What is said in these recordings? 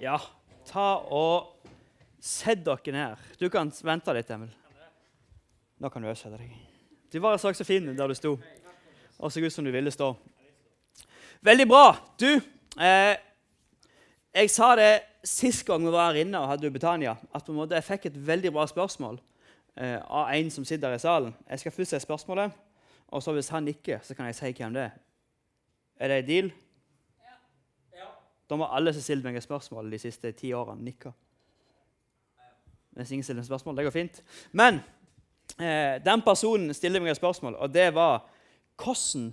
Ja, ta og sett dere ned. Du kan vente litt, Emil. Nå kan du også sette deg. Du var så så fin der du sto, og så ut som du ville stå. Veldig bra. Du, eh, jeg sa det sist gang vi var her inne og hadde Betania, at på en måte jeg fikk et veldig bra spørsmål eh, av en som sitter her i salen. Jeg skal først se spørsmålet, og så hvis han nikker, så kan jeg si hvem det er. Er det en deal? Da må alle som stiller meg et spørsmål de siste ti årene, nikke. Hvis ingen stiller spørsmål, det går fint. Men eh, den personen stiller meg et spørsmål, og det var hvordan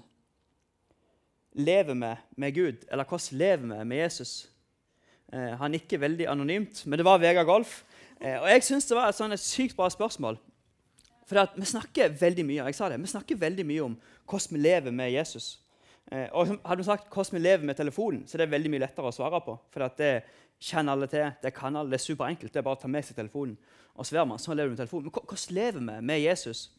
lever vi med Gud? Eller hvordan lever vi med Jesus? Eh, han nikker veldig anonymt, men det var Vegard Golf. Eh, og jeg syns det var et, sånn, et sykt bra spørsmål. For vi snakker veldig mye jeg sa det, vi snakker veldig mye om hvordan vi lever med Jesus. Eh, og hadde vi sagt hvordan vi lever med telefonen, så det er veldig mye lettere å svare på. For det kjenner alle til, det kan alle, det er superenkelt. Det er bare å ta med seg telefonen. og så man, sånn lever du med telefonen. Men hvordan lever vi med Jesus?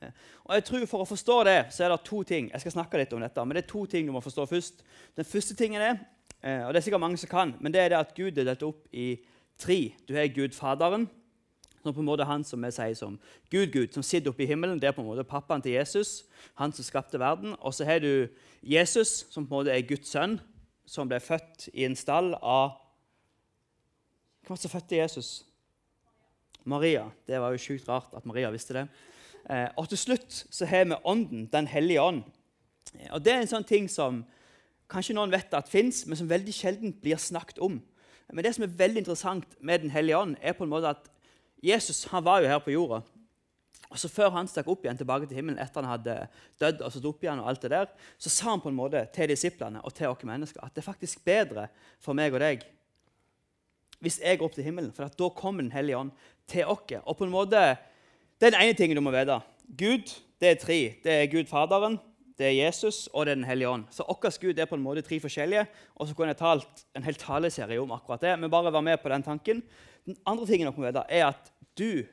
Eh, og jeg tror For å forstå det så er det to ting jeg skal snakke litt om dette, men det er to ting du må forstå først. Den første tingen er, eh, og det er sikkert mange som kan, men det er det at Gud er delt opp i tre. Du har Gud Faderen, som på en måte han som vi sier som Gud, Gud, som sitter oppe i himmelen. Det er på en måte pappaen til Jesus, han som skapte verden. Og så har du Jesus, som på en måte er Guds sønn, som ble født i en stall av Hvem var det som fødte Jesus? Maria. Det var jo sjukt rart at Maria visste det. Eh, og til slutt så har vi Ånden, Den hellige ånd. Og Det er en sånn ting som kanskje noen vet at fins, men som veldig sjelden blir snakket om. Men det som er veldig interessant med Den hellige ånd, er på en måte at Jesus han var jo her på jorda. Og så Før han stakk opp igjen tilbake til himmelen etter han hadde dødd, og stått opp igjen, og alt det der, så sa han på en måte til disiplene og til oss mennesker at det er faktisk bedre for meg og deg hvis jeg går opp til himmelen, for da kommer Den hellige ånd til oss. Og på en måte, Det er den ene tingen du må vite. Gud det er tre. Det er Gud Faderen, det er Jesus og det er Den hellige ånd. Så vår Gud er på en måte tre forskjellige. Og så kunne jeg talt en hel taleserie om akkurat det. Men bare vær med på den tanken. Den andre tingen dere må vite, er at du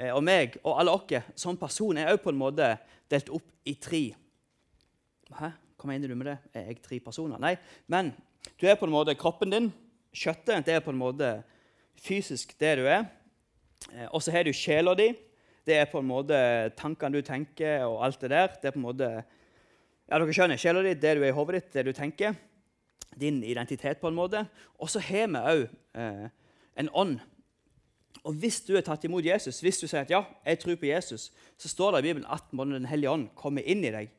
eh, og meg og alle oss som person er også på en måte delt opp i tre. Hæ? Hva mener du med det? Er jeg tre personer? Nei. Men du er på en måte kroppen din. Kjøttet det er på en måte fysisk det du er. Eh, og så har du sjela di. Det er på en måte tankene du tenker, og alt det der. Det er på en måte, ja, dere skjønner, Sjela di, det du er i hodet ditt, det du tenker. Din identitet, på en måte. Og så har vi òg eh, en ånd. Og Hvis du er tatt imot Jesus, hvis du sier at ja, jeg tror på Jesus, så står det i Bibelen at Den hellige ånd kommer inn i deg.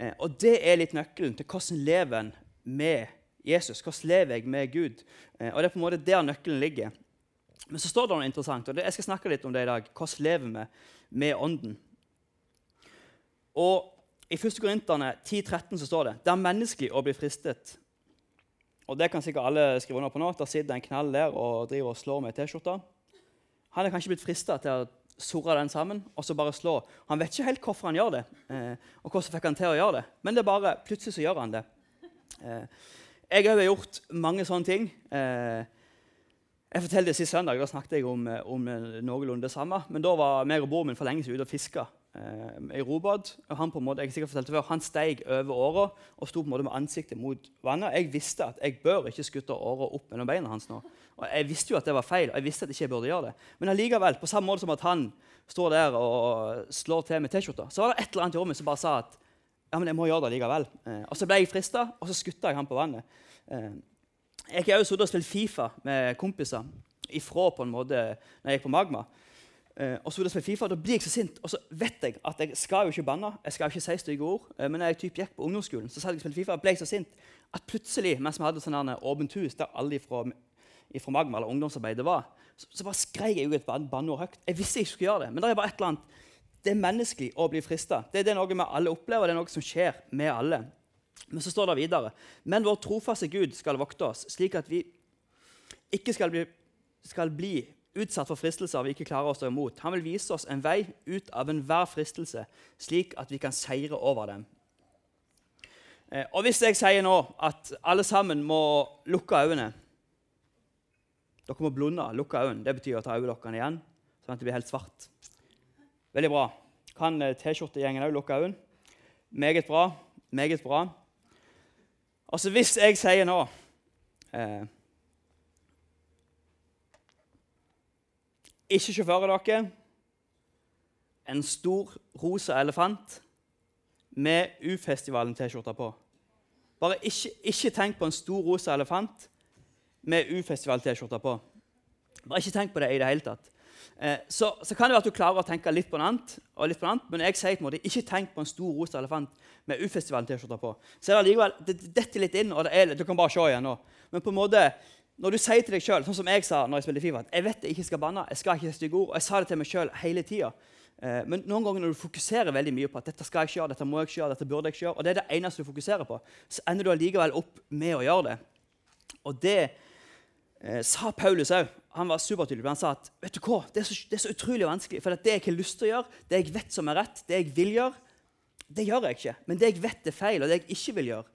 Eh, og Det er litt nøkkelen til hvordan lever en med Jesus. Hvordan lever jeg med Gud? Eh, og Det er på en måte der nøkkelen ligger. Men så står det noe interessant, og jeg skal snakke litt om det i dag. Hvordan lever vi med Ånden? Og I 1. Korinterne 10,13 så står det det er menneskelig å bli fristet og det kan sikkert alle skrive under på nå. Der sitter en knall der og driver og slår med T-skjorta. Han er kanskje blitt frista til å surre den sammen og så bare slå. Han vet ikke helt hvorfor han gjør det, eh, og hvordan fikk han til å gjøre det. Men det er bare, plutselig så gjør han det. Eh, jeg har gjort mange sånne ting. Eh, jeg forteller det Sist søndag da snakket jeg om, eh, om noenlunde det samme. Men da var meg og broren min for lenge siden ute og fiska eh, i robåt. Han på en måte, jeg sikkert fortalte før, han steg over åra og sto på en måte med ansiktet mot vannet. Jeg visste at jeg bør ikke skutte åra opp mellom beina hans nå. Og Jeg visste jo at det var feil, og jeg visste at jeg ikke burde gjøre det. Men allikevel, på samme måte som at han står der og slår til med T-skjorta, så var det et eller annet i rommet som bare sa at ja, men jeg må gjøre det likevel. Eh, og så ble jeg frista, og så skutta jeg han på vannet. Eh, jeg har også og spilt Fifa med kompiser ifra på en måte når jeg gikk på Magma. Eh, og så jeg FIFA, Da blir jeg så sint. Og så vet jeg at jeg skal jo ikke banne. Jeg skal jo ikke si stygge ord. eh, men når jeg typ gikk på ungdomsskolen, så jeg FIFA, ble jeg så sint at plutselig, mens vi hadde sånn åpent hus der alle fra, ifra Magma eller ungdomsarbeidet var, så, så bare skrek jeg ut et banneord høyt. Jeg visste jeg ikke skulle gjøre det, men det er bare et eller annet det er menneskelig å bli frista. Det, det, er noe vi alle opplever, det er noe som skjer med alle. Men så står det videre Men vår trofaste Gud skal vokte oss, slik at vi ikke skal bli, skal bli utsatt for fristelser vi ikke klarer å stå imot. Han vil vise oss en vei ut av enhver fristelse, slik at vi kan seire over dem. Eh, og Hvis jeg sier nå at alle sammen må lukke øynene Dere må blunde, lukke øynene. Det betyr å ta øyelokkene igjen, sånn at det blir helt svart. Veldig bra. Kan eh, T-skjortegjengen òg lukke øynene? Meget bra. Meget bra. Altså hvis jeg sier nå eh, Ikke sjåfører, dere. En stor rosa elefant med U-festivalen-T-skjorte på. Bare ikke, ikke, tenk på en stor rosa elefant med U-festival-T-skjorte på. Bare ikke tenk på det i det hele tatt. Eh, så, så, kan det være at du klarer å tenke litt på noe annet, og litt på noe annet men jeg sier på en måte, ikke tenk på en stor rosa elefant med U-festivalen-T-skjorte på. Så er det allikevel, det detter litt inn, og det er, du kan bare se igjen nå. Men på en måte, når du sier til deg sjøl, sånn som jeg sa når jeg spilte Fifa, at jeg vet jeg ikke skal banne, jeg skal ikke si stygge ord, og jeg sa det til meg sjøl hele tida. Eh, men noen ganger når du fokuserer veldig mye på at dette skal jeg ikke gjøre, dette må jeg ikke gjøre, dette burde jeg ikke gjøre, og det er det eneste du fokuserer på, så ender du allikevel opp med å gjøre det. Og det eh, sa Paulus òg. Han var supertydelig. Han sa at vet du hva, det er, så, det er så utrolig vanskelig. For det jeg har lyst til å gjøre, det jeg vet som er rett, det jeg vil gjøre, det gjør jeg ikke. Men det jeg vet er feil, og det jeg ikke vil gjøre,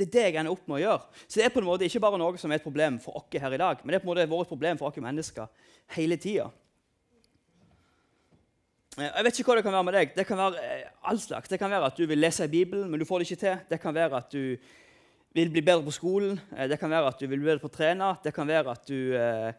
det er det jeg ender opp med å gjøre. Så det er på en måte ikke bare noe som er et problem for oss her i dag, men det er på en måte vårt problem for oss mennesker hele tida. Eh, jeg vet ikke hva det kan være med deg. Det kan være eh, all slags. Det kan være at du vil lese i Bibelen, men du får det ikke til. Det kan være at du vil bli bedre på skolen. Eh, det kan være at du vil bli bedre på å trene. Det kan være at du eh,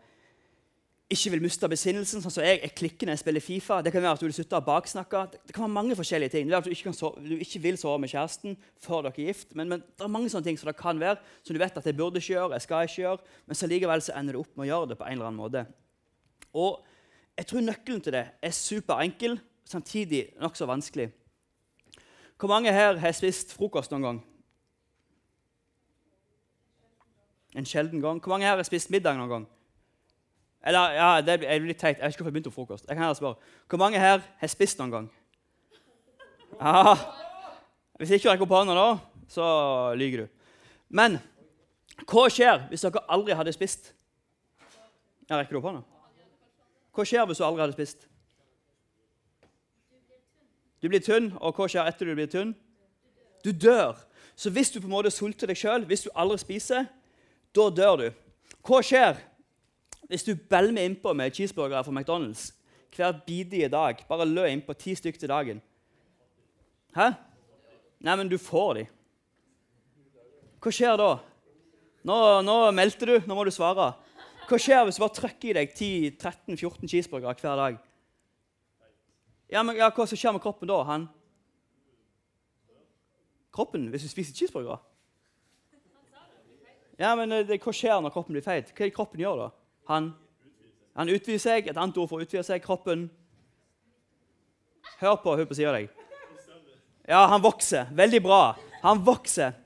ikke vil miste besinnelsen, sånn som jeg. er klikkende jeg spiller Fifa. Det kan være at du vil slutte å baksnakke. Det kan være mange forskjellige ting. Det er at du ikke, sove, du ikke vil sove med kjæresten før dere er gift. Men, men, det er mange sånne ting som det kan være, som du vet at jeg burde ikke gjøre, jeg skal ikke gjøre, men så likevel så ender du opp med å gjøre det på en eller annen måte. Og jeg tror nøkkelen til det er superenkel, samtidig nokså vanskelig. Hvor mange her har spist frokost noen gang? En sjelden gang. Hvor mange her har spist middag noen gang? Eller, ja, det er litt teit. Jeg vet ikke hvorfor jeg begynte på frokost. Jeg kan heller spørre. Hvor mange her har spist noen gang? Ja. Hvis ikke du rekker opp hånda nå, så lyver du. Men hva skjer hvis dere aldri hadde spist? Jeg rekker du opp hånda? Hva skjer hvis du aldri hadde spist? Du blir tynn, og hva skjer etter du blir tynn? Du dør. Så hvis du på en måte sulter deg sjøl, hvis du aldri spiser, da dør du. Hva skjer hvis du belmer innpå med cheeseburgere fra McDonald's hver bidige dag, bare lø innpå ti stykker til dagen Hæ? Nei, men du får de. Hva skjer da? Nå, nå meldte du. Nå må du svare. Hva skjer hvis du bare trykker i deg 10-13-14 cheeseburgere hver dag? Ja, men ja, Hva skjer med kroppen da? han? Kroppen hvis du spiser cheeseburgere? Ja, men eh, det, Hva skjer når kroppen blir feit? Hva er det kroppen gjør da? Han, han utvider seg. Et annet ord for å utvide seg. Kroppen. Hør på hun på sida av deg. Ja, han vokser. Veldig bra. Han vokser.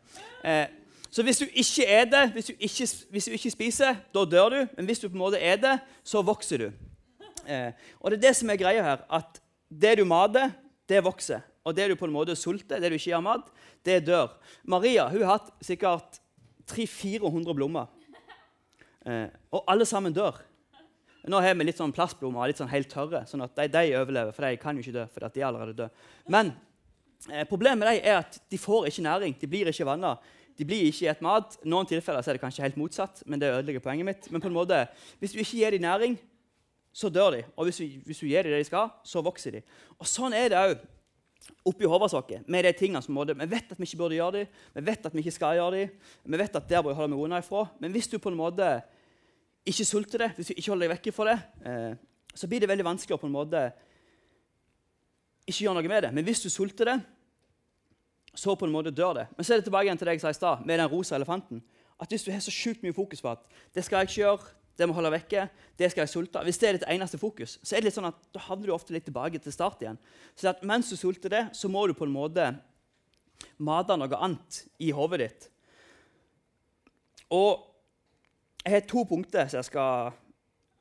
Eh, så hvis du ikke er det, hvis du ikke, hvis du ikke, spiser, da dør du. Men hvis du på en måte er det, så vokser du. Eh, og det er det som er greia her. At det du mater, det vokser. Og det du på en måte sulter, det du ikke gir mat, det dør. Maria hun har hatt sikkert 300-400 blomster. Eh, og alle sammen dør. Nå har vi litt sånn plastblomster litt sånn helt tørre, sånn at de, de, overlever. For de kan jo ikke dø, for de er allerede døde. Men eh, problemet med dem er at de får ikke næring. De blir ikke vanna. De blir ikke et mat. noen tilfeller er det kanskje helt motsatt, men det ødelegger poenget mitt. Men på en måte, hvis du ikke gir dem næring, så dør de. Og hvis du, hvis du gir dem det de skal, så vokser de. Og sånn er det òg oppi hodet vårt med de tingene som måtte, Vi vet at vi ikke burde gjøre dem, vi vet at vi ikke skal gjøre dem, vi vet at der bør vi holde meg unna ifra. Men hvis du på en måte ikke sulter det, hvis du ikke holder deg vekk fra det, eh, så blir det veldig vanskelig å på en måte ikke gjøre noe med det. Men hvis du sulter det, så på en måte dør det. Men så er det tilbake igjen til det jeg sa i stad, med den rosa elefanten. At Hvis du har så sjukt mye fokus på at det skal jeg ikke gjøre, det må holde vekke, det skal jeg sulte Hvis det er ditt eneste fokus, så er det litt sånn at da havner du ofte litt tilbake til start igjen. Så at mens du sulter det, så må du på en måte mate noe annet i hodet ditt. Og jeg har to punkter som jeg skal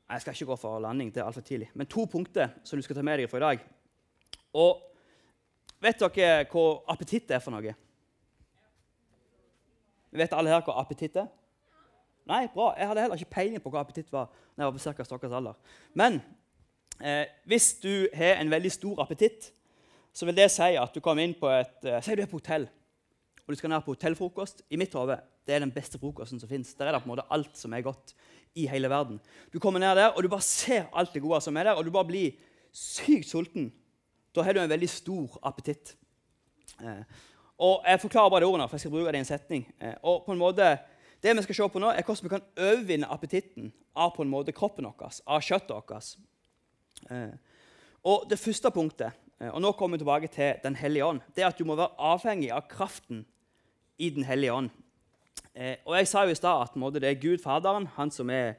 Jeg skal ikke gå for landing, det er altfor tidlig. Men to punkter som du skal ta med deg fra i dag. Og vet dere hva appetitt er for noe? Vet alle her hva appetitt er? Nei, bra. Jeg hadde heller ikke peiling på hva appetitt var. når jeg var på cirka deres alder. Men eh, hvis du har en veldig stor appetitt, så vil det si at du kommer inn på et eh, Si du er på hotell, og du skal ned på hotellfrokost. I mitt hode det er den beste frokosten som fins. Der er det på en måte alt som er godt i hele verden. Du kommer ned der, og du bare ser alt det gode som er der, og du bare blir sykt sulten. Da har du en veldig stor appetitt. Eh, og Jeg forklarer bare de ordene, for jeg skal bruke det i en setning. Eh, og på en måte, Det vi skal se på nå, er hvordan vi kan overvinne appetitten av på en måte kroppen vår, av kjøttet vårt. Eh, og det første punktet, eh, og nå kommer vi tilbake til Den hellige ånd, det er at du må være avhengig av kraften i Den hellige ånd. Eh, og Jeg sa jo i stad at måte, det er Gud Faderen, han som er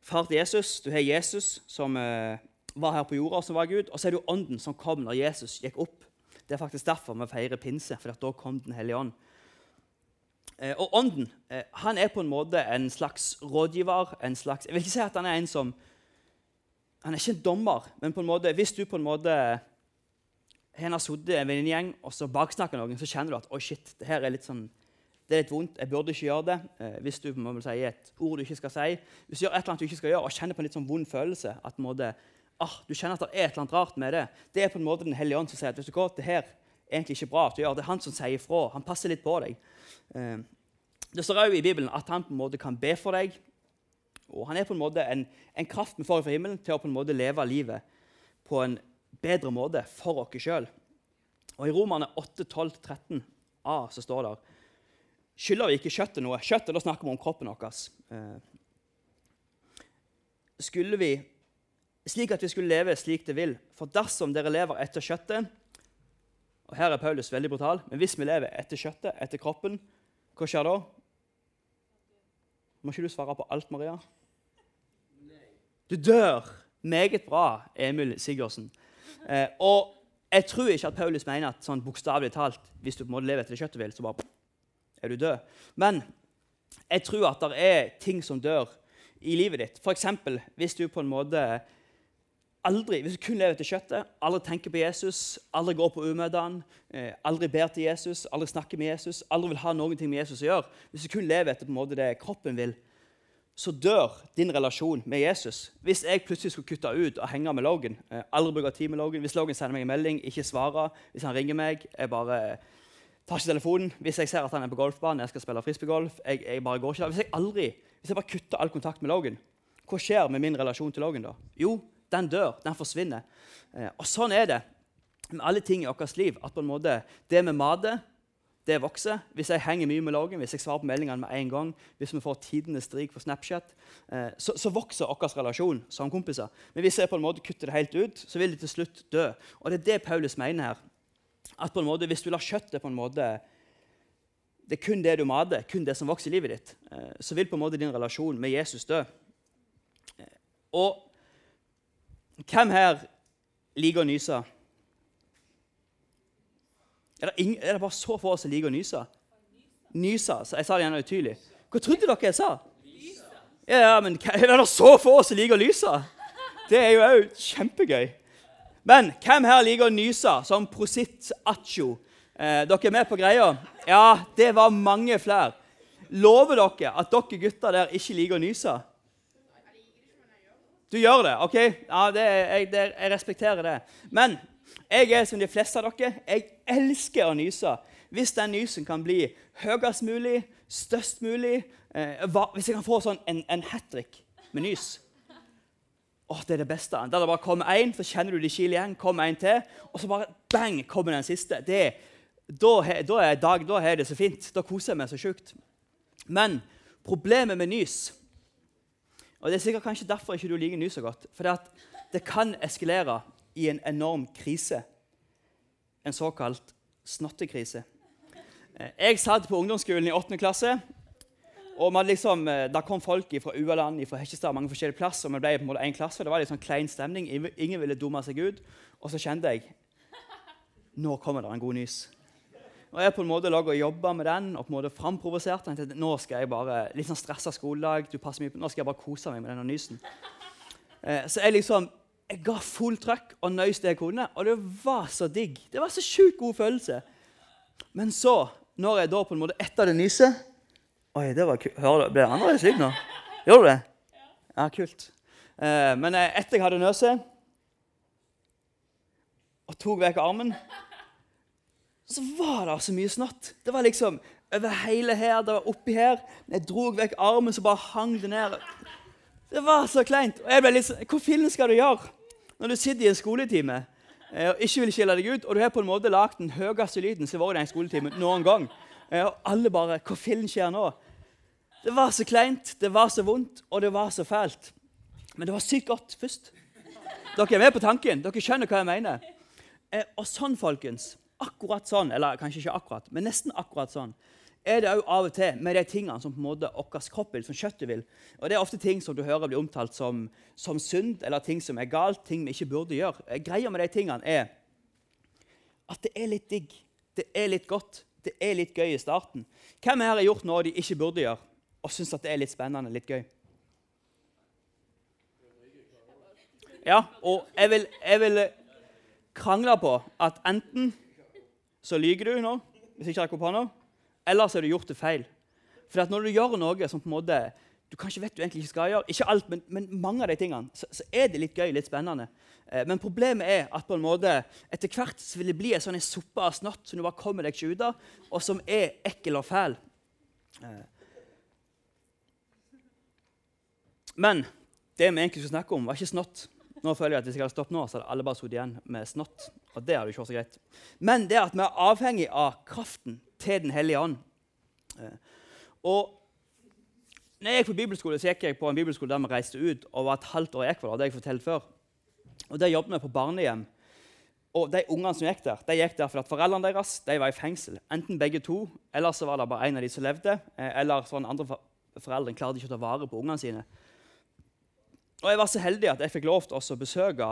far til Jesus. Du har Jesus, som var her på jorda, som var Gud. Og så er det Ånden som kom når Jesus gikk opp. Det er faktisk derfor vi feirer pinse, for da kom Den hellige ånd. Eh, og Ånden eh, han er på en måte en slags rådgiver. en slags, Jeg vil ikke si at han er en som Han er ikke en dommer, men på en måte, hvis du på en måte har sittet i en venninnegjeng og så baksnakker noen, så kjenner du at oi shit, det her er litt sånn, det er litt vondt. Jeg burde ikke gjøre det. Eh, hvis du må si et ord du ikke skal si, hvis du gjør et eller annet du ikke skal gjøre, og kjenner på en litt sånn vond følelse at på en måte, ah, du kjenner at det er et eller annet rart med det, det er på en måte Den hellige ånd som sier at vet du hva, det her er egentlig ikke bra at du gjør. Det er han som sier ifra. Han passer litt på deg. Eh, det står òg i Bibelen at han på en måte kan be for deg. Og han er på en måte en, en kraft vi får fra himmelen til å på en måte leve livet på en bedre måte for oss sjøl. Og I Romerne 8, 12, 13a så står det skylder vi ikke kjøttet noe. Kjøttet, Da snakker vi om kroppen vår. Eh, skulle vi slik at vi skulle leve slik det vil. For dersom dere lever etter kjøttet og Her er Paulus veldig brutal, men hvis vi lever etter kjøttet, etter kroppen, hva skjer da? Må ikke du svare på alt, Maria? Du dør. Meget bra, Emil Sigurdsen. Eh, og jeg tror ikke at Paulus mener at sånn bokstavelig talt, hvis du på en måte lever etter det kjøttet vil, så bare er du død. Men jeg tror at det er ting som dør i livet ditt. F.eks. hvis du på en måte aldri, hvis du kun lever etter kjøttet, aldri tenker på Jesus, aldri går på umøtene, eh, aldri ber til Jesus, aldri snakker med Jesus, aldri vil ha ting med Jesus å gjøre Hvis du kun lever etter på en måte det kroppen vil, så dør din relasjon med Jesus. Hvis jeg plutselig skulle kutte ut og henge med Logan, eh, aldri bruke tid med Logan, hvis Logan sender meg en melding, ikke svarer, hvis han ringer meg jeg bare tar ikke telefonen, Hvis jeg ser at han er på golfbanen, jeg skal spille frisbeegolf jeg, jeg bare går ikke der. Hvis jeg aldri, hvis jeg bare kutter all kontakt med Logan, hva skjer med min relasjon til Logan da? Jo, den dør, den forsvinner. Eh, og sånn er det med alle ting i vårt liv. at på en måte det med mater, det vokser. Hvis jeg henger mye med loggen, hvis jeg svarer på meldingene med en gang, hvis vi får tidenes strik på Snapchat, eh, så, så, vokser vår relasjon som kompiser. Men hvis jeg på en måte kutter det helt ut, så vil det til slutt dø. Og det er det Paulus mener her. At på en måte, Hvis du lar kjøttet på en måte det er kun det du mater, kun det som vokser i livet ditt, eh, så vil på en måte din relasjon med Jesus dø. Og hvem her liker å nyse? Er det, ingen, er det, bare så få som liker å nyse? Nyse. Jeg sa det gjerne utydelig. Hva trodde dere jeg sa? Ja, men Er det så få som liker å lyse? Det er jo òg kjempegøy. Men hvem her liker å nyse som prositt accio? Eh, dere er med på greia? Ja, det var mange flere. Lover dere at dere gutter der ikke liker å nyse? Du gjør det? OK? Ja, det, jeg, det, jeg, respekterer det. Men jeg er som de fleste av dere. Jeg elsker å nyse. Hvis den nysen kan bli høyest mulig, størst mulig eh, hva, Hvis jeg kan få sånn en, en hat trick med nys Åh, Det er det beste. Der det bare kommer én, så kjenner du de kiler igjen. Kommer en til, og så bare bang, kommer den siste. Det, da, da, er dag, da er det så fint. Da koser jeg meg så sjukt. Men problemet med nys og Det er sikkert kanskje derfor ikke du liker ny så godt. For det, det kan eskalere i en enorm krise. En såkalt snottekrise. Eh, jeg satt på ungdomsskolen i 8. klasse. og liksom, eh, Da kom folk fra Ualand, fra Hekkestad, mange forskjellige plasser. og vi ble på en måte en klasse, Det var litt sånn klein stemning. Ingen ville dumme seg ut. Og så kjente jeg nå kommer det en god nys. Og jeg på en måte og jobba med den og på en måte framprovoserte den. Nå skal jeg bare, Litt sånn stressa skoledag, du passer mye på, nå skal jeg bare kose meg med denne nysen. Eh, så jeg liksom, jeg ga full trøkk og nøys det jeg kunne, og det var så digg. Det var så sjukt god følelse. Men så, når jeg da på en måte etter det nyset Oi, det var kult. Ble det annerledes lyd nå? Gjorde du det? Ja, kult. Eh, men eh, etter jeg hadde nøset og tok vekk armen så var det så mye snott. Det var liksom over hele her, det var oppi her. Jeg dro vekk armen, så bare hang det ned. Det var så kleint. Og jeg ble litt sånn, Hvor fillen skal du gjøre når du sitter i en skoletime eh, og ikke vil skille deg ut, og du har på en måte lagd den høyeste lyden som har vært i en skoletime noen gang, eh, og alle bare Hvor fillen skjer nå? Det var så kleint, det var så vondt, og det var så fælt. Men det var sykt godt først. Dere er med på tanken? Dere skjønner hva jeg mener? Eh, og sånn, folkens, akkurat sånn, eller kanskje ikke akkurat, men nesten akkurat sånn, er det òg av og til med de tingene som på en måte vår kropp vil, som kjøttet vil. Og Det er ofte ting som du hører blir omtalt som, som synd, eller ting som er galt, ting vi ikke burde gjøre. Eh, greia med de tingene er at det er litt digg, det er litt godt, det er litt gøy i starten. Hvem her har gjort noe de ikke burde gjøre, og syns at det er litt spennende, litt gøy? Ja, og jeg vil, jeg vil krangle på at enten så lyver du nå, hvis ikke rekker opp hånda, Ellers har du gjort det feil. For når du gjør noe som på en måte du kanskje vet du egentlig ikke skal gjøre, ikke alt, men, men mange av de tingene, så, så, er det litt gøy, litt spennende. Eh, men problemet er at på en måte, etter hvert så vil det bli en sånn suppe av snott som du bare kommer deg ikke ut av, og som er ekkel og fæl. Eh. Men det vi egentlig skulle snakke om, var ikke snott. Nå føler jeg at Hvis jeg hadde stoppet nå, så hadde alle bare sittet igjen med snott. Og det hadde ikke vært så greit. Men det at vi er avhengig av kraften til Den hellige ånd. Eh, og når jeg gikk på bibelskole, så gikk jeg på en bibelskole der vi reiste ut og var et halvt år i Ekvador. det har jeg fortalt før. Og Der jobbet vi på barnehjem. Og De ungene som gikk der, de gikk der fordi foreldrene deres de var i fengsel. Enten begge to, eller så var det bare en av de som levde. Eller så var den andre foreldre klarte ikke å ta vare på ungene sine. Og Jeg var så heldig at jeg fikk lov til å besøke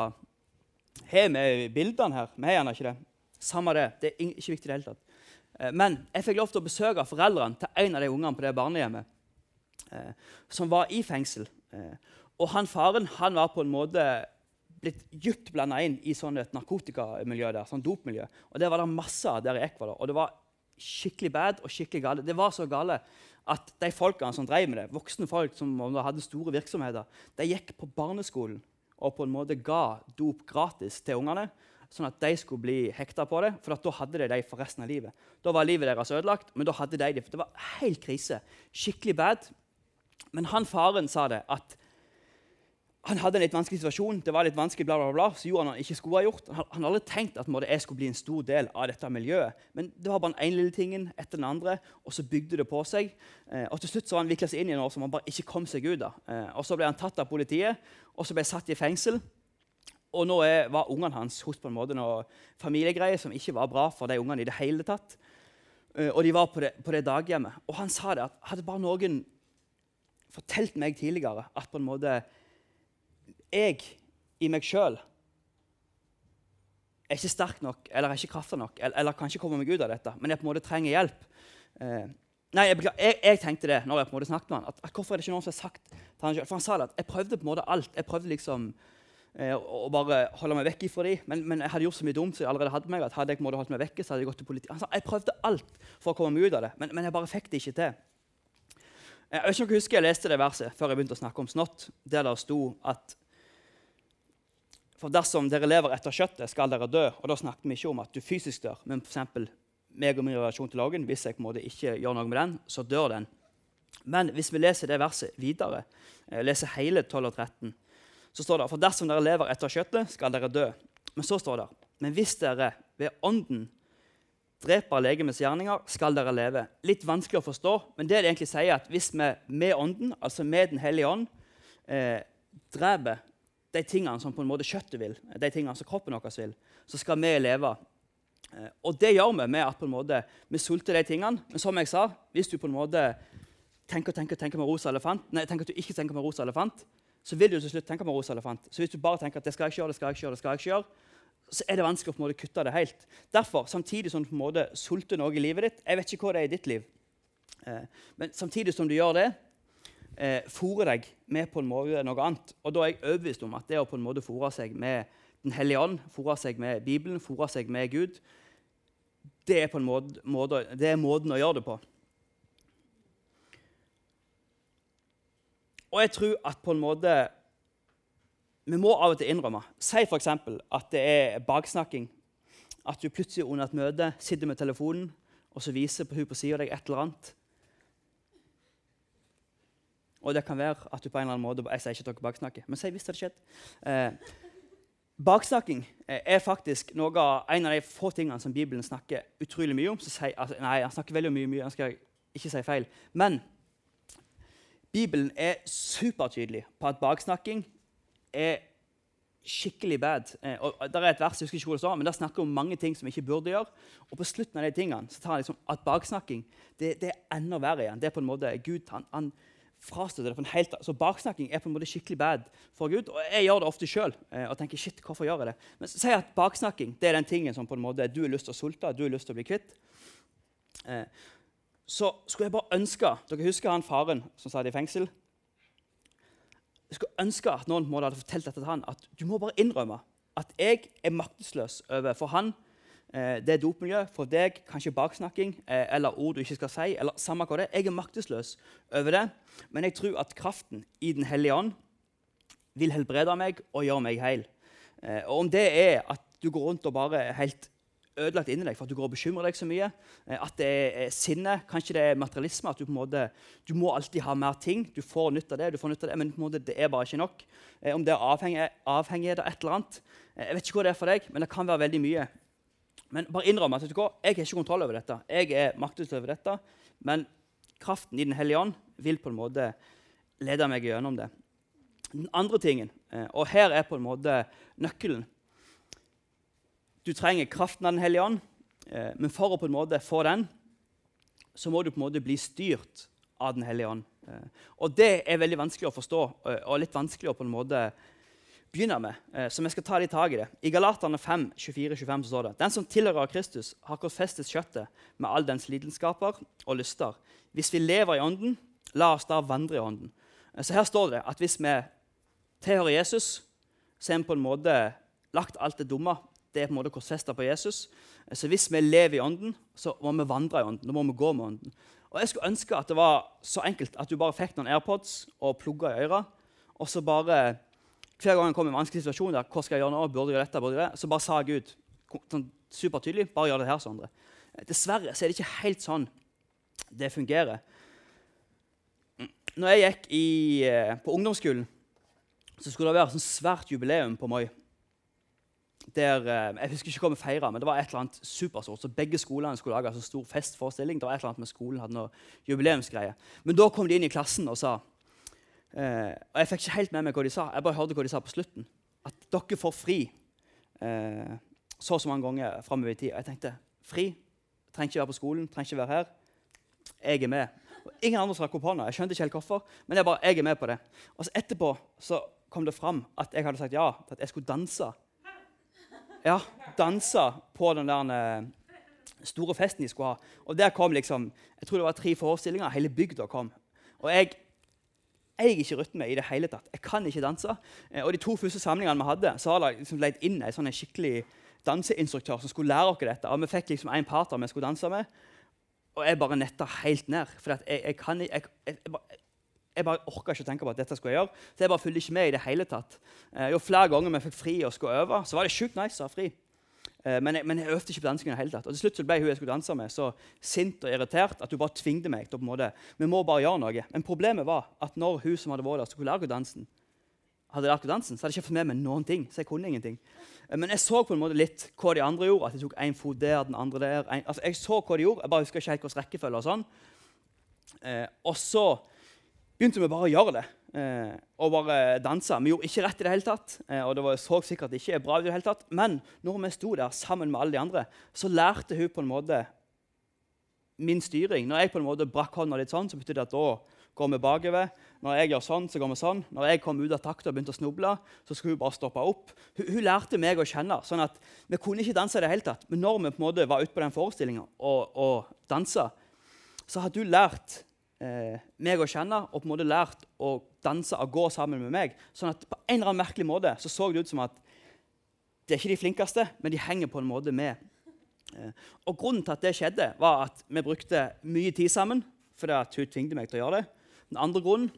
Har vi bildene her? Vi har gjerne ikke det. Samme det. Det er ikke viktig i det hele tatt. Eh, men jeg fikk lov til å besøke foreldrene til en av de ungene på det barnehjemmet eh, som var i fengsel. Eh, og han faren han var på en måte blitt dypt blanda inn i sånn et narkotikamiljø der, sånn dopmiljø. Og det var det masse av der i Ecuador. Og det var skikkelig bad og skikkelig gale. Det var så gale at de folkene som drev med det, voksne folk som hadde store virksomheter, de gikk på barneskolen og på en måte ga dop gratis til ungene sånn at de skulle bli hekta på det. For da hadde de det for resten av livet. Da var livet deres ødelagt, men da hadde de det. For det var helt krise. Skikkelig bad. Men han faren sa det at han hadde en litt vanskelig situasjon. det var litt vanskelig, bla bla bla, så gjorde han ikke skulle ha gjort. Han, han hadde tenkt at jeg skulle bli en stor del av dette miljøet. Men det var bare den ene lille tingen etter den andre, og så bygde det på seg. Eh, og til slutt så var han vikla seg inn i noe som han bare ikke kom seg ut av. Eh, og Så ble han tatt av politiet, og så ble han satt i fengsel. Og nå er, var ungene hans hos på en måte noe familiegreier som ikke var bra for de ungene i det hele tatt. Eh, og de var på det, på det, daghjemmet. Og han sa det at hadde bare noen fortalt meg tidligere at på en måte jeg i meg sjøl er ikke sterk nok eller er ikke kraftig nok eller, eller, kan ikke komme meg ut av dette, men jeg på en måte trenger hjelp. Eh, nei, jeg, jeg, jeg, tenkte det når jeg på en måte snakket med han, at, at hvorfor er det ikke noen som har sagt til han selv? For han sa det at jeg prøvde på en måte alt. Jeg prøvde liksom Eh, å bare holde meg vekk ifra dem. Men, men, jeg hadde gjort så mye dumt så jeg allerede hadde meg, at hadde jeg på en måte holdt meg vekke, så hadde jeg gått til politiet. Han sa jeg prøvde alt for å komme meg ut av det, men, men jeg bare fikk det ikke til. Jeg ikke om jeg husker jeg leste det verset før jeg begynte å snakke om snott, der det sto at for dersom dere lever etter kjøttet, skal dere dø. Og da snakket vi ikke om at du fysisk dør, men f.eks. meg og min relasjon til lagen. Hvis jeg på en måte ikke gjør noe med den, så dør den. Men hvis vi leser det verset videre, eh, leser hele 12 og 13, så står det For dersom dere lever etter kjøttet, skal dere dø. Men så står det Men hvis dere ved ånden dreper legemets gjerninger, skal dere leve. Litt vanskelig å forstå, men det det egentlig sier, at hvis vi med ånden, altså med Den hellige ånd, eh, dreper de tingene som på en måte kjøttet vil, de tingene som kroppen vår vil, så skal vi leve. Eh, og det gjør vi med at på en måte, vi sulter de tingene. Men som jeg sa, hvis du på en måte tenker, tenker, tenker med rosa elefant, nei, tenker at du ikke tenker med rosa elefant, så vil du til slutt tenke med rosa elefant. Så hvis du bare tenker at det skal jeg ikke gjøre, det skal jeg ikke gjøre, det skal jeg ikke gjøre, så er det vanskelig å på en måte kutte det helt. Derfor, samtidig som du på en måte sulter noe i livet ditt Jeg vet ikke hva det er i ditt liv, eh, men samtidig som du gjør det, eh, fòre deg med på en måte noe annet. Og da er jeg overbevist om at det å på en måte fòre seg med Den hellige ånd, fòre seg med Bibelen, fòre seg med Gud, det er, på en måte, måte, det er måten å gjøre det på. Og jeg tror at på en måte Vi må av og til innrømme Si f.eks. at det er baksnakking. At du plutselig under et møte sitter med telefonen og så viser hun på sida deg et eller annet. Og det kan være at du på en eller annen måte Jeg sier ikke at dere baksnakker, men si hvis det hadde skjedd. Eh, baksnakking eh, er faktisk noe en av de få tingene som Bibelen snakker utrolig mye om. Sier, altså, nei, han snakker veldig mye, mye, han skal ikke si feil. Men Bibelen er supertydelig på at baksnakking er skikkelig bad. Eh, og Der er et vers, jeg husker ikke hvor det står, men der snakker om mange ting som vi ikke burde gjøre. Og på slutten av de tingene så tar han liksom at baksnakking det, det, er enda verre igjen. Det er på en måte Gud han, han frastøter det på en helt Så baksnakking er på en måte skikkelig bad for Gud. Og jeg gjør det ofte sjøl eh, og tenker shit, hvorfor gjør jeg det? Men si at baksnakking det er den tingen som på en måte du har lyst til å sulte, du har lyst til å bli kvitt. Eh, så skulle jeg bare ønske Dere husker han faren som satt i fengsel? Jeg skulle ønske at noen hadde fortalt dette til han, at du må bare innrømme at jeg er maktesløs overfor han. Eh, det er dopmiljø. For deg kanskje baksnakking eh, eller ord du ikke skal si. eller samme hva det. Jeg er maktesløs over det, men jeg tror at kraften i Den hellige ånd vil helbrede meg og gjøre meg heil. Eh, og om det er at du går rundt og bare er helt ødelagt inni deg for at du går og bekymrer deg så mye. At det er sinne, kanskje det er materialisme. At du på en måte, du må alltid ha mer ting. Du får nytt av det, du får nytt av det, men på en måte, det er bare ikke nok. Om det er avhengig, avhengighet av et eller annet. Jeg vet ikke hva det er for deg, men det kan være veldig mye. Men bare innrøm at jeg har ikke kontroll over dette. Jeg er maktesløs over dette. Men kraften i Den hellige ånd vil på en måte lede meg gjennom det. Den andre tingen, og her er på en måte nøkkelen du trenger kraften av Den hellige ånd, eh, men for å på en måte få den, så må du på en måte bli styrt av Den hellige ånd. Eh, og det er veldig vanskelig å forstå eh, og litt vanskelig å på en måte begynne med. Så vi skal ta litt tak i det. I Galaterne 5, 24-25 så står det Den som tilhører Kristus, har korsfestet kjøttet med all dens lidenskaper og lyster. Hvis vi lever i Ånden, la oss da vandre i Ånden. Så her står det at hvis vi tilhører Jesus, så er vi på en måte lagt alt det dumme det er på en måte korsfesta på Jesus. Så hvis vi lever i Ånden, så må vi vandre i Ånden. Da må vi gå med Ånden. Og Jeg skulle ønske at det var så enkelt at du bare fikk noen AirPods og plugga i øra, og så bare Hver gang jeg kom i en vanskelig situasjon, der, hva skal jeg gjøre nå? Burde jeg gjøre dette? Burde jeg det? Så bare sa Gud sånn supertydelig bare gjør det her, Sondre. Dessverre så er det ikke helt sånn det fungerer. Når jeg gikk i, eh, på ungdomsskolen, så skulle det være et sånn svært jubileum på Moi der, eh, Jeg husker ikke hva vi feira, men det var et eller annet superstort. Så begge skolene skulle lage en altså stor festforestilling. Det var et eller annet med skolen hadde noe jubileumsgreie. Men da kom de inn i klassen og sa eh, Og jeg fikk ikke helt med meg hva de sa. Jeg bare hørte hva de sa på slutten. At dere får fri eh, så og så mange ganger framover i tid. Og jeg tenkte fri? Trenger ikke være på skolen, trenger ikke være her. Jeg er med. Og ingen andre rakk opp hånda. Jeg skjønte ikke helt hvorfor, men jeg, bare, jeg er med på det. Og så etterpå så kom det fram at jeg hadde sagt ja til at jeg skulle danse ja, danse på den der eh, store festen de skulle ha. Og der kom liksom, Jeg tror det var tre forestillinger. Hele bygda kom. Og jeg jeg er ikke rytme i det hele tatt. Jeg kan ikke danse. Eh, og de to første samlingene vi hadde, så var det liksom leid inn en sånn skikkelig danseinstruktør som skulle lære oss dette. Og vi fikk liksom en partner vi skulle danse med. Og jeg bare netta helt ned. For jeg, jeg, kan, jeg, jeg bare orka ikke å tenke på at dette skulle jeg gjøre. Så jeg bare fulgte ikke med i det hele tatt. Eh, jo flere ganger vi fikk fri og skulle øve, så var det sjukt nice å ha fri. Eh, men, jeg, men, jeg, øvde ikke på dansing hele tatt. Og til slutt så ble hun jeg skulle danse med, så sint og irritert at hun bare tvingte meg til på en måte, vi må bare gjøre noe. Men problemet var at når hun som hadde vært der, skulle lære dansen, hadde lært dansen, så hadde jeg ikke fått med meg noen ting. så jeg kunne ingenting. Eh, men jeg så på en måte litt hva de andre gjorde. at Jeg tok en fot der, den andre der. En, altså jeg så hva de gjorde, jeg bare husker ikke helt hvilken rekkefølge. Og sånn. Eh, og så begynte vi bare å gjøre det. Eh, og bare dansa. Vi gjorde ikke rett i det hele tatt. Eh, og det var så sikkert ikke bra i det hele tatt. Men når vi sto der sammen med alle de andre, så lærte hun på en måte min styring. Når jeg på en måte brakk hånda litt sånn, så betydde det at da går vi bakover. Når jeg gjør sånn, så går vi sånn. Når jeg kom ut av takt og begynte å snuble, så skulle hun bare stoppe opp. Hun, hun, lærte meg å kjenne. sånn at Vi kunne ikke danse i det hele tatt. Men når vi på en måte var ute på den forestillinga og, og dansa, så hadde hun lært eh, meg å kjenne og på en måte lært å danse og gå sammen med meg. Sånn at på en eller annen merkelig måte så, så det ut som at det er ikke de flinkeste, men de henger på en måte med. Eh, og Grunnen til at det skjedde, var at vi brukte mye tid sammen. fordi at hun tvingte meg til å gjøre det. Den andre grunnen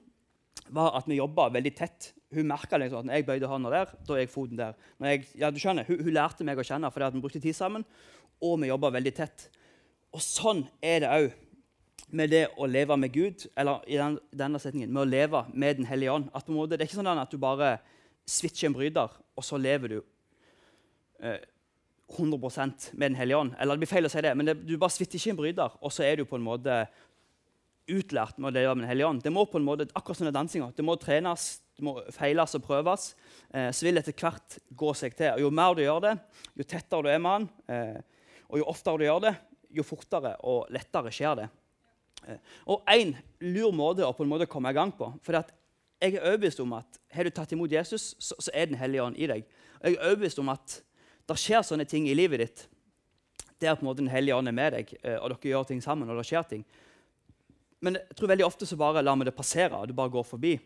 var at vi jobba veldig tett. Hun merka liksom at når jeg bøyde hånda der, da er jeg foten der. Jeg, ja, du skjønner, hun, hun, lærte meg å kjenne fordi at vi brukte tid sammen, og vi jobba veldig tett. Og sånn er det òg med det å leve med Gud, eller i den, denne setningen, med å leve med Den hellige ånd. At måte, det er ikke sånn at du bare switcher en bryter, og så lever du eh, 100% med Den hellige ånd. Eller det blir feil å si det, men det, du bare switcher ikke en bryter, og så er du på en måte utlært med å leve med Den hellige ånd. Det må på en måte, akkurat som dansinga, det må trenes, det må feiles og prøves, eh, så vil det etter hvert gå seg til. Og jo mer du gjør det, jo tettere du er med han, eh, og jo oftere du gjør det, jo fortere og lettere skjer det. Eh, og én lur måte å på en måte komme i gang på for Jeg er overbevist om at har du tatt imot Jesus, så, så er Den hellige ånd i deg. Og jeg er overbevist om at det skjer sånne ting i livet ditt der på en måte Den hellige ånd er med deg, eh, og dere gjør ting sammen. og det skjer ting. Men jeg tror veldig ofte så bare lar vi det passere, og du bare går forbi.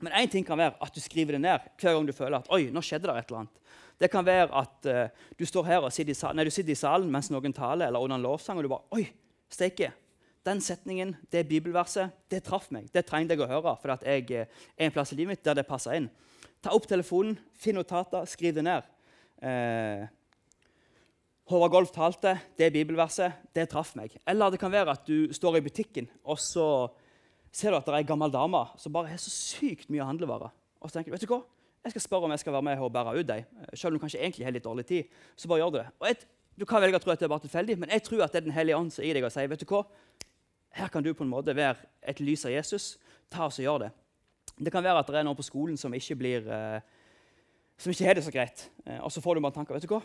Men én ting kan være at du skriver det ned hver gang du føler at oi, nå skjedde det et eller annet. Det kan være at uh, du står her og sitter i, salen, nei, sitter i salen mens noen taler, eller under en lovsang, og du bare Oi, steike! Den setningen, det bibelverset, det traff meg. Det trengte jeg å høre for jeg er en plass i livet mitt der det passer inn. Ta opp telefonen, finn notater, skriv det ned. Eh, Håvard Golf talte, det bibelverset, det traff meg. Eller det kan være at du står i butikken, og så ser du at det er ei gammel dame som bare har så sykt mye handlevarer. Og så tenker du, vet du hva? Jeg skal spørre om jeg skal være med og bære ut dem. Selv om du kanskje egentlig har litt dårlig tid. så bare gjør Du det. Og jeg, du kan velge å tro at det er bare tilfeldig, men jeg tror at det er Den hellige ånd som gir deg og sier vet du hva? Her kan du på en måte være et lys av Jesus. Ta oss og gjør det. Det kan være at det er noen på skolen som ikke, blir, eh, som ikke har det så greit. Eh, og så får du bare tanker. vet du hva?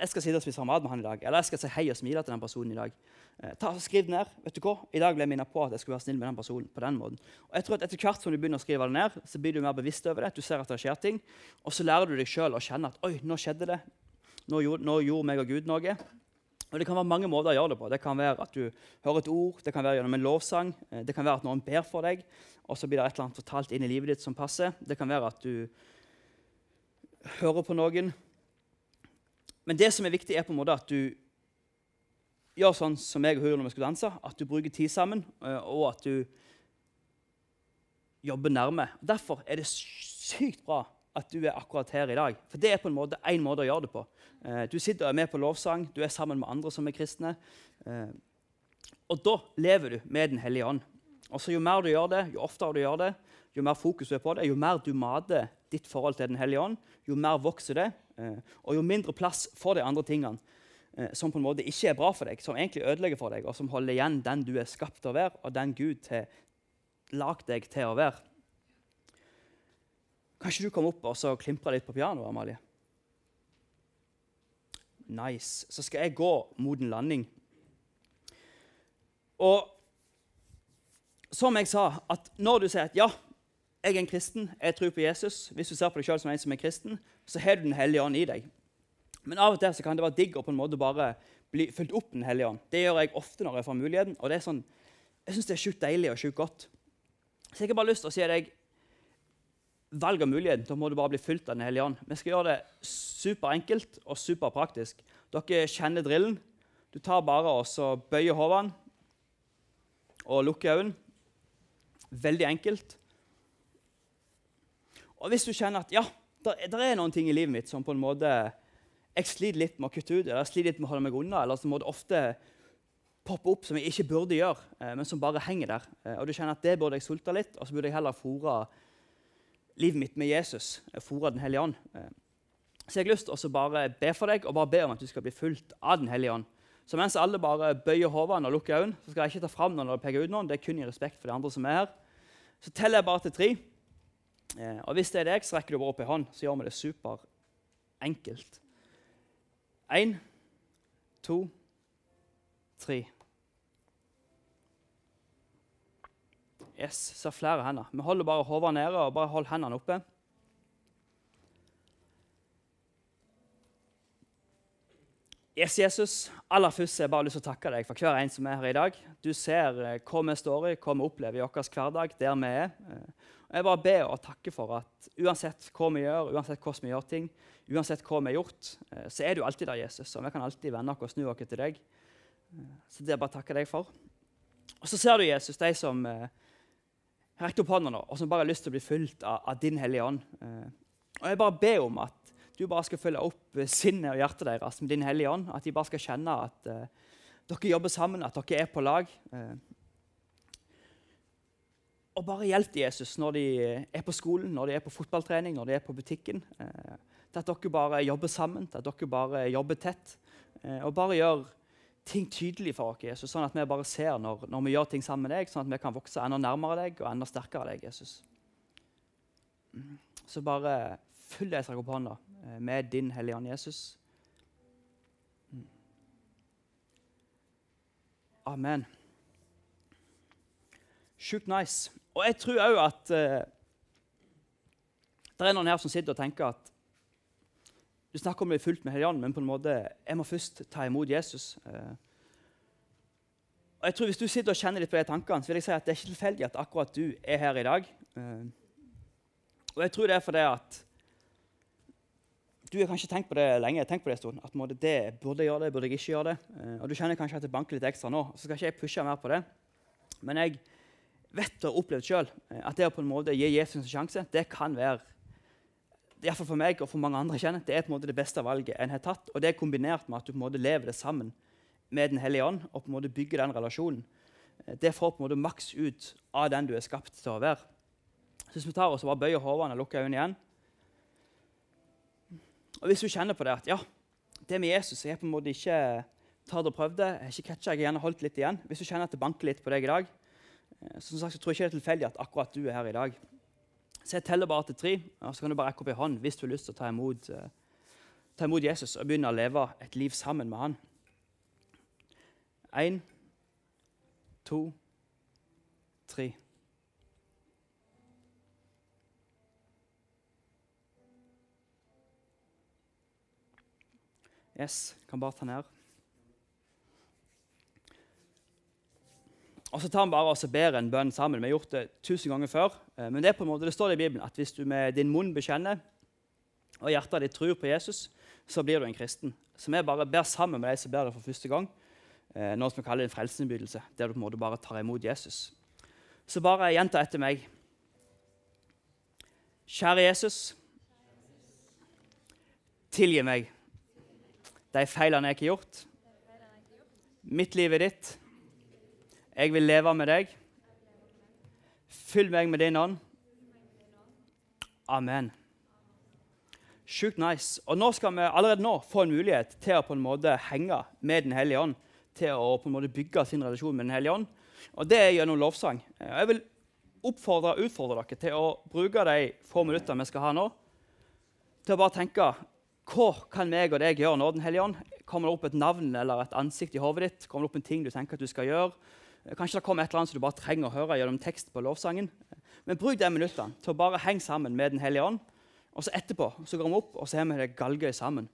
jeg skal sitte og spise mat med han i dag, eller jeg skal si hei og smile til den personen i dag. Eh, ta, skriv det ned. vet du hva? I dag ble jeg minnet på at jeg skulle være snill med den personen. på den måten. Og jeg tror at Etter hvert som du begynner å skrive det ned, så blir du mer bevisst over det. Du ser at det skjer ting, Og så lærer du deg sjøl å kjenne at oi, nå skjedde det. Nå gjorde, nå gjorde meg og Gud noe. Og Det kan være mange måter å gjøre det på. Det kan være at du hører et ord, det kan være gjennom en lovsang, eh, det kan være at noen ber for deg, og så blir det et eller annet fortalt inn i livet ditt som passer. Det kan være at du hører på noen, men det som er viktig, er på en måte at du gjør sånn som jeg og Huri når vi skulle danse, at du bruker tid sammen, eh, og at du jobber nærme. Derfor er det sykt bra at du er akkurat her i dag. For det er på en måte én måte å gjøre det på. Eh, du sitter og er med på lovsang, du er sammen med andre som er kristne. Eh, og da lever du med Den hellige ånd. Og så Jo mer du gjør det, jo oftere du gjør det, jo mer fokus du er på det, jo mer du mater ditt forhold til Den hellige ånd, jo mer vokser det, eh, og jo mindre plass får de andre tingene som på en måte ikke er bra for deg, som egentlig ødelegger for deg, og som holder igjen den du er skapt til å være, og den Gud har lagd deg til å være. Kan ikke du komme opp og så litt på pianoet, Amalie? Nice. Så skal jeg gå mot en landing. Og som jeg sa, at når du sier at ja, jeg er en kristen, jeg tror på Jesus Hvis du ser på deg selv som en som er kristen, så har du Den hellige ånd i deg. Men av og til så kan det være digg å på en måte bare bli fylt opp Den hellige ånd. Det gjør jeg ofte når jeg får muligheten, og det er sånn, jeg syns det er sjukt deilig og sjukt godt. Så jeg har bare lyst til å si deg valg av muligheten, da må du bare bli fylt av Den hellige ånd. Vi skal gjøre det superenkelt og superpraktisk. Dere kjenner drillen. Du tar bare og så bøyer hodene og lukker øynene. Veldig enkelt. Og hvis du kjenner at ja, det er noen ting i livet mitt som på en måte jeg sliter litt med å kutte ut, eller jeg sliter litt med å holde meg unna, eller som ofte popper opp som jeg ikke burde gjøre, eh, men som bare henger der, eh, og du kjenner at det burde jeg sulte litt, og så burde jeg heller fòre livet mitt med Jesus, eh, fòre Den hellige ånd. Så jeg har lyst til å bare be for deg og bare be om at du skal bli fulgt av Den hellige ånd. Så mens alle bare bøyer hodene og lukker øynene, så skal jeg ikke ta fram noen og peke ut noen. Det er kun i respekt for de andre som er her. Så teller jeg bare til tre. Eh, og hvis det er deg, så rekker du bare opp ei hånd, så gjør vi det superenkelt. Én, to, tre. Yes, ser flere hender. Vi holder bare hodet nede og bare hold hendene oppe. Yes, Jesus, aller først har jeg bare lyst til å takke deg for hver en som er her i dag. Du ser eh, hva vi står i, hva vi opplever i vår hverdag, der vi er. Eh, jeg bare ber og takker for at uansett hva vi gjør, uansett hvordan vi gjør ting, uansett hva vi har gjort, eh, så er du alltid der, Jesus. Og vi kan alltid vende oss og snu oss til deg. Så det er bare å takke deg for. Og så ser du, Jesus, de som rekt opp hånda nå, og som bare har lyst til å bli fulgt av, av Din Hellige Ånd. Og jeg bare ber om at du bare skal følge opp eh, sinnet og hjertet deres med Din Hellige Ånd. At de bare skal kjenne at uh, dere jobber sammen, at dere er på lag. Uh, og bare hjelp Jesus, når de er på skolen, når de er på fotballtrening, når de er på butikken. Uh, til at dere bare jobber sammen, til at dere bare jobber tett. og bare gjør ting tydelig for oss, Jesus, sånn at vi bare ser når, når, vi gjør ting sammen med deg, sånn at vi kan vokse enda nærmere deg og enda sterkere deg, Jesus. så bare fyll deg opp hånda eh, med din Hellige Ånd, Jesus. Mm. Amen. Sjukt nice. Og jeg tror òg at uh, det er noen her som sitter og tenker at du snakker om det fullt med Helligånden, men på en måte, jeg må først ta imot Jesus. Uh, og jeg tror Hvis du sitter og kjenner litt på de tankene, så vil jeg si at det er ikke tilfeldig at akkurat du er her i dag. Uh, og jeg tror det er fordi at du har kanskje tenkt på det lenge. tenkt på Det stund, at måte, det burde jeg gjøre det, burde jeg ikke gjøre det. Uh, og du kjenner kanskje at det banker litt ekstra nå. Så skal ikke jeg pushe mer på det. Men jeg vet og har opplevd sjøl at det å på en måte gi Jesus en sjanse, det kan være iallfall for meg og for mange andre kjenner, det er på en måte det beste valget en har tatt. Og det er kombinert med at du på en måte lever det sammen med Den hellige ånd og på en måte bygger den relasjonen. Det får på en måte maks ut av den du er skapt til å være. Så hvis vi tar oss og bare bøyer hodene og lukker øynene igjen Og Hvis du kjenner på det at ja, det med Jesus jeg på en måte ikke tatt og prøvd det, jeg ikke catcha, jeg har holdt litt igjen Hvis du kjenner at det banker litt på deg i dag, så, som sagt, så tror jeg ikke det er tilfeldig at akkurat du er her i dag. Så jeg teller bare til tre, og så kan du bare rekke opp en hånd hvis du har lyst til å ta imot, uh, ta imot Jesus og begynne å leve et liv sammen med han. Én, to, tre. Yes, kan bare ta ned. Og så tar vi bare og ber en bønn sammen. Vi har gjort det tusen ganger før. Eh, men det er på en måte, det står det i Bibelen at hvis du med din munn bekjenner og hjertet ditt tror på Jesus, så blir du en kristen. Så vi bare ber sammen med de som ber det for første gang. Eh, noe som vi kaller en frelsesinnbydelse, der du på en måte bare tar imot Jesus. Så bare gjenta etter meg. Kjære Jesus. Tilgi meg de feilene jeg ikke har gjort. Mitt liv er ditt. Jeg vil leve med deg. Fyll meg med din ånd. Amen. Sjukt nice. Og nå skal vi allerede nå få en mulighet til å på en måte henge med Den hellige ånd. Til å på en måte bygge sin relasjon med Den hellige ånd. Og det er gjennom lovsang. Jeg vil oppfordre utfordre dere til å bruke de få minuttene vi skal ha nå, til å bare tenke hva kan meg og deg gjøre nå, Den hellige ånd? Kommer det opp et navn eller et ansikt i hodet ditt? Kommer det opp en ting du tenker at du skal gjøre? Kanskje det kommer et eller annet som du bare trenger å høre gjennom tekst på lovsangen. Men bruk de minuttene til å bare henge sammen med Den hellige ånd. Og så etterpå så går vi opp og så har vi det galgøy sammen.